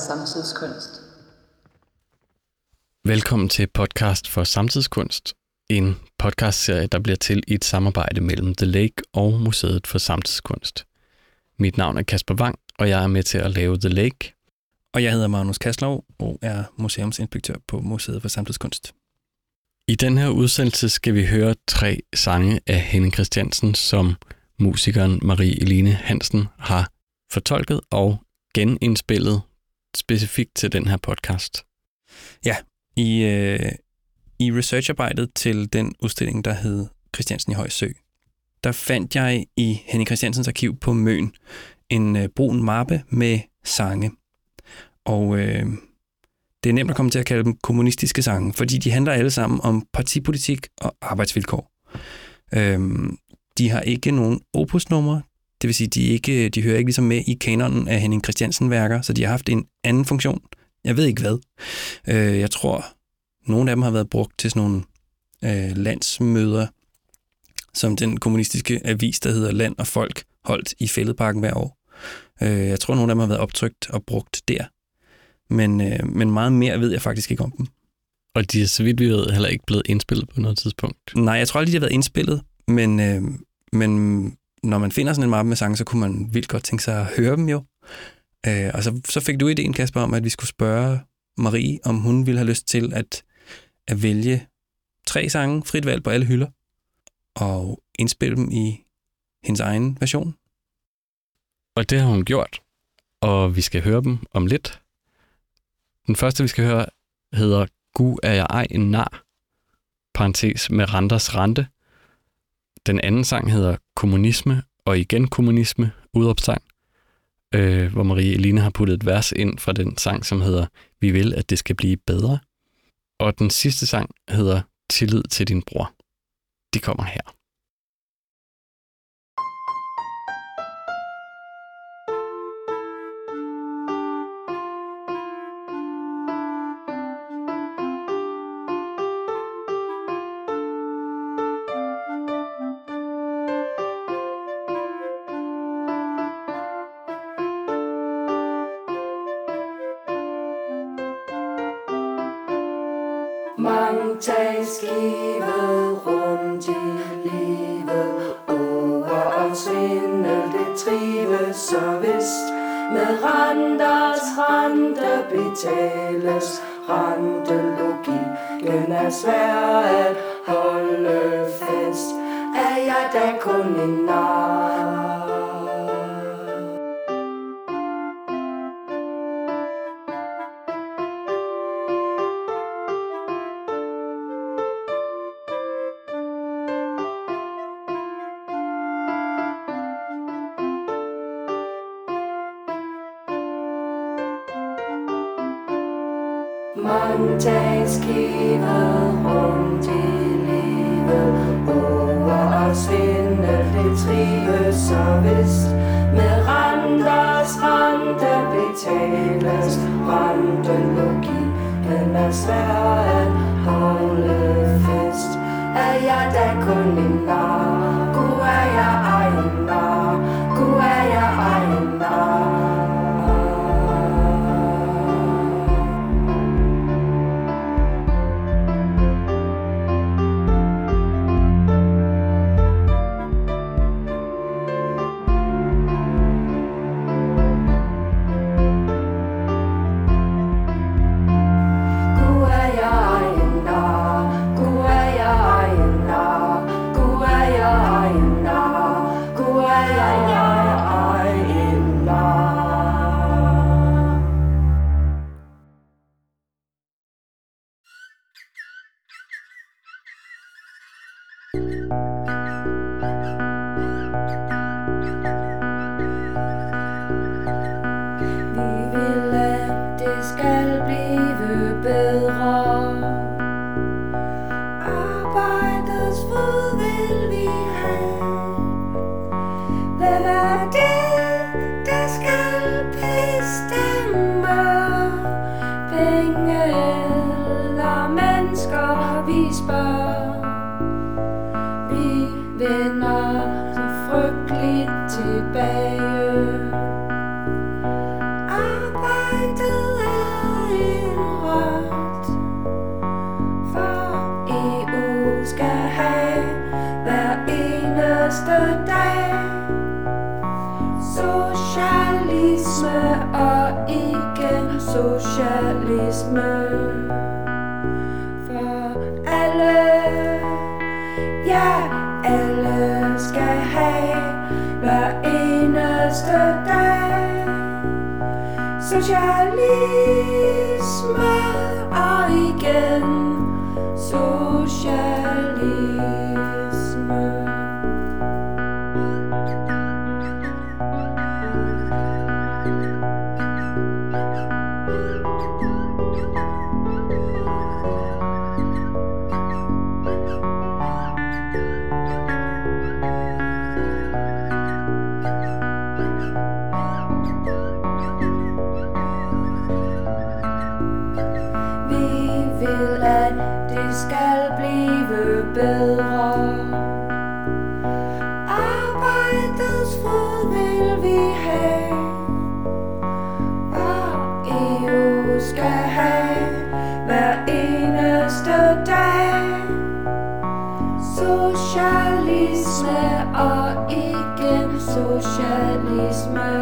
samtidskunst. Velkommen til podcast for samtidskunst, en podcastserie, der bliver til i et samarbejde mellem The Lake og Museet for Samtidskunst. Mit navn er Kasper Wang, og jeg er med til at lave The Lake. Og jeg hedder Magnus Kaslov og er museumsinspektør på Museet for Samtidskunst. I den her udsendelse skal vi høre tre sange af Henning Christiansen, som musikeren Marie Eline Hansen har fortolket og genindspillet specifikt til den her podcast. Ja, i, øh, i researcharbejdet til den udstilling, der hed Christiansen i Højsø, der fandt jeg i Henning Christiansens arkiv på Møn en øh, brun mappe med sange. Og øh, det er nemt at komme til at kalde dem kommunistiske sange, fordi de handler alle sammen om partipolitik og arbejdsvilkår. Øhm, de har ikke nogen opusnummer, det vil sige, de, ikke, de hører ikke ligesom med i kanonen af Henning Christiansen-værker, så de har haft en anden funktion. Jeg ved ikke hvad. Øh, jeg tror, nogle af dem har været brugt til sådan nogle øh, landsmøder, som den kommunistiske avis, der hedder Land og Folk, holdt i Fælledparken hver år. Øh, jeg tror, nogle af dem har været optrykt og brugt der. Men, øh, men meget mere ved jeg faktisk ikke om dem. Og de er, så vidt vi ved, heller ikke blevet indspillet på noget tidspunkt. Nej, jeg tror aldrig, de har været indspillet, men, øh, men når man finder sådan en mappe med sange, så kunne man vildt godt tænke sig at høre dem jo. Øh, og så, så fik du ideen, Kasper, om, at vi skulle spørge Marie, om hun ville have lyst til at, at vælge tre sange, frit valg på alle hylder, og indspille dem i hendes egen version. Og det har hun gjort, og vi skal høre dem om lidt. Den første, vi skal høre, hedder Gu er jeg ej en nar, parentes med Randers Rente. Den anden sang hedder Kommunisme, og igen Kommunisme, udopsang, øh, hvor Marie Eline har puttet et vers ind fra den sang, som hedder Vi vil, at det skal blive bedre. Og den sidste sang hedder Tillid til din bror. De kommer her. Så Med renters rente betales Rentelogikken er svær at holde fast Er jeg da kun en nar? Deres rente betales. Renten må logikken er svær at holde fest. Er jeg da kun en nar Gud er jeg ej en socialisme for alle. Ja, alle skal have hver eneste dag. Socialisme og igen socialisme. fred vil vi have Og EU skal have? Hver eneste dag. Socialisme og igen socialisme.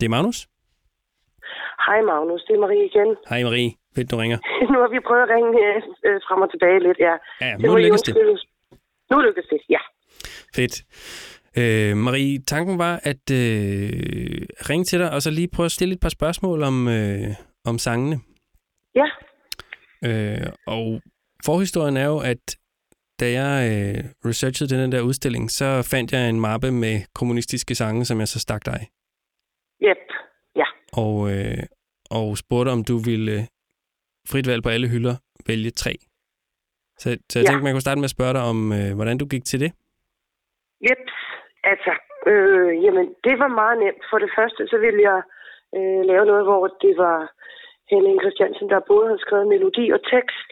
Det er Magnus. Hej Magnus, det er Marie igen. Hej Marie. Fedt, du ringer. nu har vi prøvet at ringe øh, øh, frem og tilbage lidt, ja. Ja, må nu lykkes det. Nu lykkes det, ja. Fedt. Øh, Marie, tanken var at øh, ringe til dig, og så lige prøve at stille et par spørgsmål om, øh, om sangene. Ja, Øh, og forhistorien er jo, at da jeg øh, researchede den der udstilling, så fandt jeg en mappe med kommunistiske sange, som jeg så stak dig. Yep, ja. Og, øh, og spurgte, om du ville øh, frit valg på alle hylder vælge tre. Så, så jeg Ja. tænkte, man kunne starte med at spørge dig om, øh, hvordan du gik til det. Yep, altså, øh, jamen, det var meget nemt. For det første, så ville jeg øh, lave noget, hvor det var Henning Christiansen, der både havde skrevet melodi og tekst.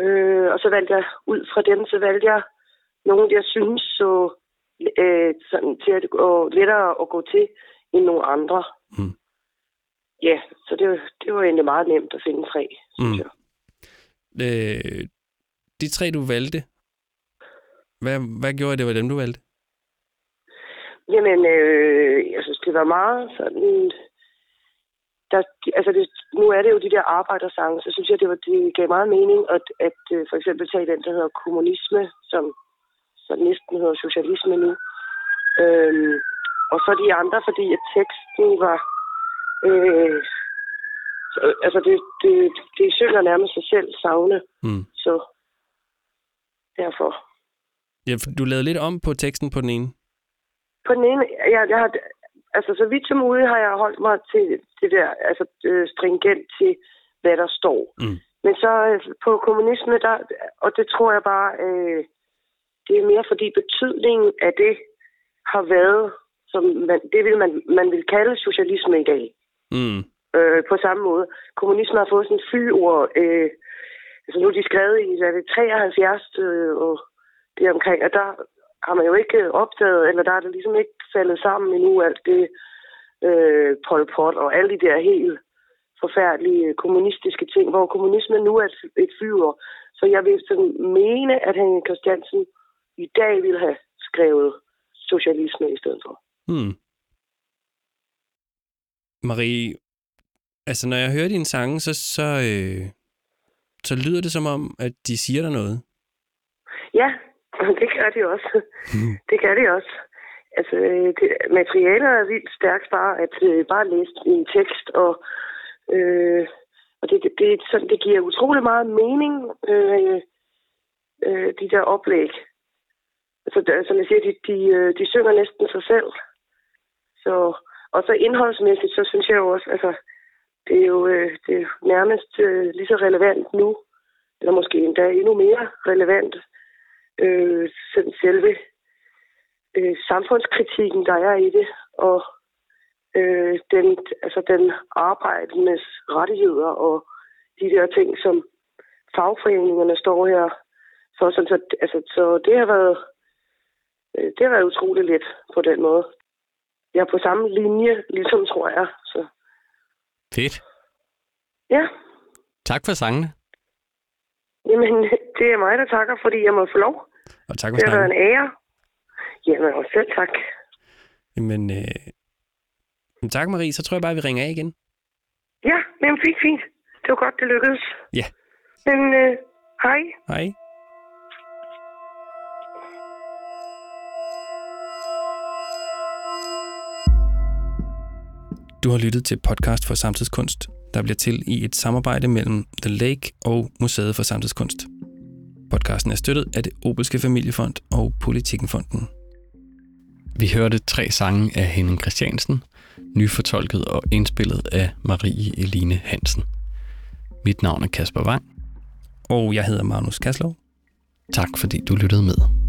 Øh, og så valgte jeg, ud fra dem, så valgte jeg nogle, jeg synes så øh, sådan til at gå lettere at gå til end nogle andre. Mm. Ja, så det, det var egentlig meget nemt at finde tre, synes Mm. jeg. Øh, de tre, du valgte, hvad, hvad gjorde det var dem, du valgte? Jamen, øh, jeg synes, det var meget sådan... Der, altså det, nu er det jo de der arbejdersange, så synes jeg, det, var, det gav meget mening at, at øh, for eksempel tage den, der hedder kommunisme, som, som næsten hedder socialisme nu. Øhm, og så de andre, fordi at teksten var... Øh, så, altså, det, det, det synger nærmest sig selv savne, Mm. så derfor. Ja, du lavede lidt om på teksten på den ene. På den ene, jeg, jeg har, altså så vidt som muligt har jeg holdt mig til det der, altså øh, stringent til, hvad der står. Mm. Men så øh, på kommunisme, der, og det tror jeg bare, øh, det er mere fordi betydningen af det har været, som man, det vil man, man vil kalde socialisme i dag. Mm. Øh, på samme måde. Kommunisme har fået sådan et fyord, øh, altså nu er de skrevet i, er det 73 øh, og det omkring, og der har man jo ikke opdaget, eller der er det ligesom ikke faldet sammen endnu, alt det øh, Pol Pot og alle de der helt forfærdelige kommunistiske ting, hvor kommunismen nu er et, et fyr. Så jeg vil sådan mene, at Henrik Christiansen i dag ville have skrevet socialisme i stedet for. Hmm. Marie, altså når jeg hører dine sange, så, så, øh, så lyder det som om, at de siger dig noget. Ja, det gør de også. Det gør de også. Altså, øh, det, materialet er vildt stærkt bare at øh, bare læse en tekst, og, øh, og det, det, det, sådan, det giver utrolig meget mening, øh, øh, de der oplæg. Altså, der, som jeg siger, de, de, øh, de synger næsten sig selv. Så, og så indholdsmæssigt, så synes jeg jo også, altså, det er jo øh, det er nærmest øh, lige så relevant nu, eller måske endda endnu mere relevant, øh, sådan selve øh, samfundskritikken, der er i det, og øh, den, altså den arbejdendes rettigheder og de der ting, som fagforeningerne står her for. Sådan, så, altså, så det har været øh, det har været utroligt let på den måde. Jeg er på samme linje, ligesom tror jeg. Så Fedt. ja, Tak for sangene. jamen det er mig, der takker, fordi jeg må få lov. Og tak for Det har været en ære. Jamen, og selv tak. Men øh, tak Marie, så tror jeg bare, vi ringer af igen. Ja, men fint, fint. Det var godt, det lykkedes. Ja. Men øh, hej. Hej. Du har lyttet til podcast for samtidskunst, der bliver til i et samarbejde mellem The Lake og Museet for Samtidskunst. Podcasten er støttet af det Obelske Familiefond og Politikenfonden. Vi hørte tre sange af Henning Christiansen, nyfortolket og indspillet af Marie Eline Hansen. Mit navn er Kasper Wang. Og jeg hedder Magnus Kaslov. Tak fordi du lyttede med.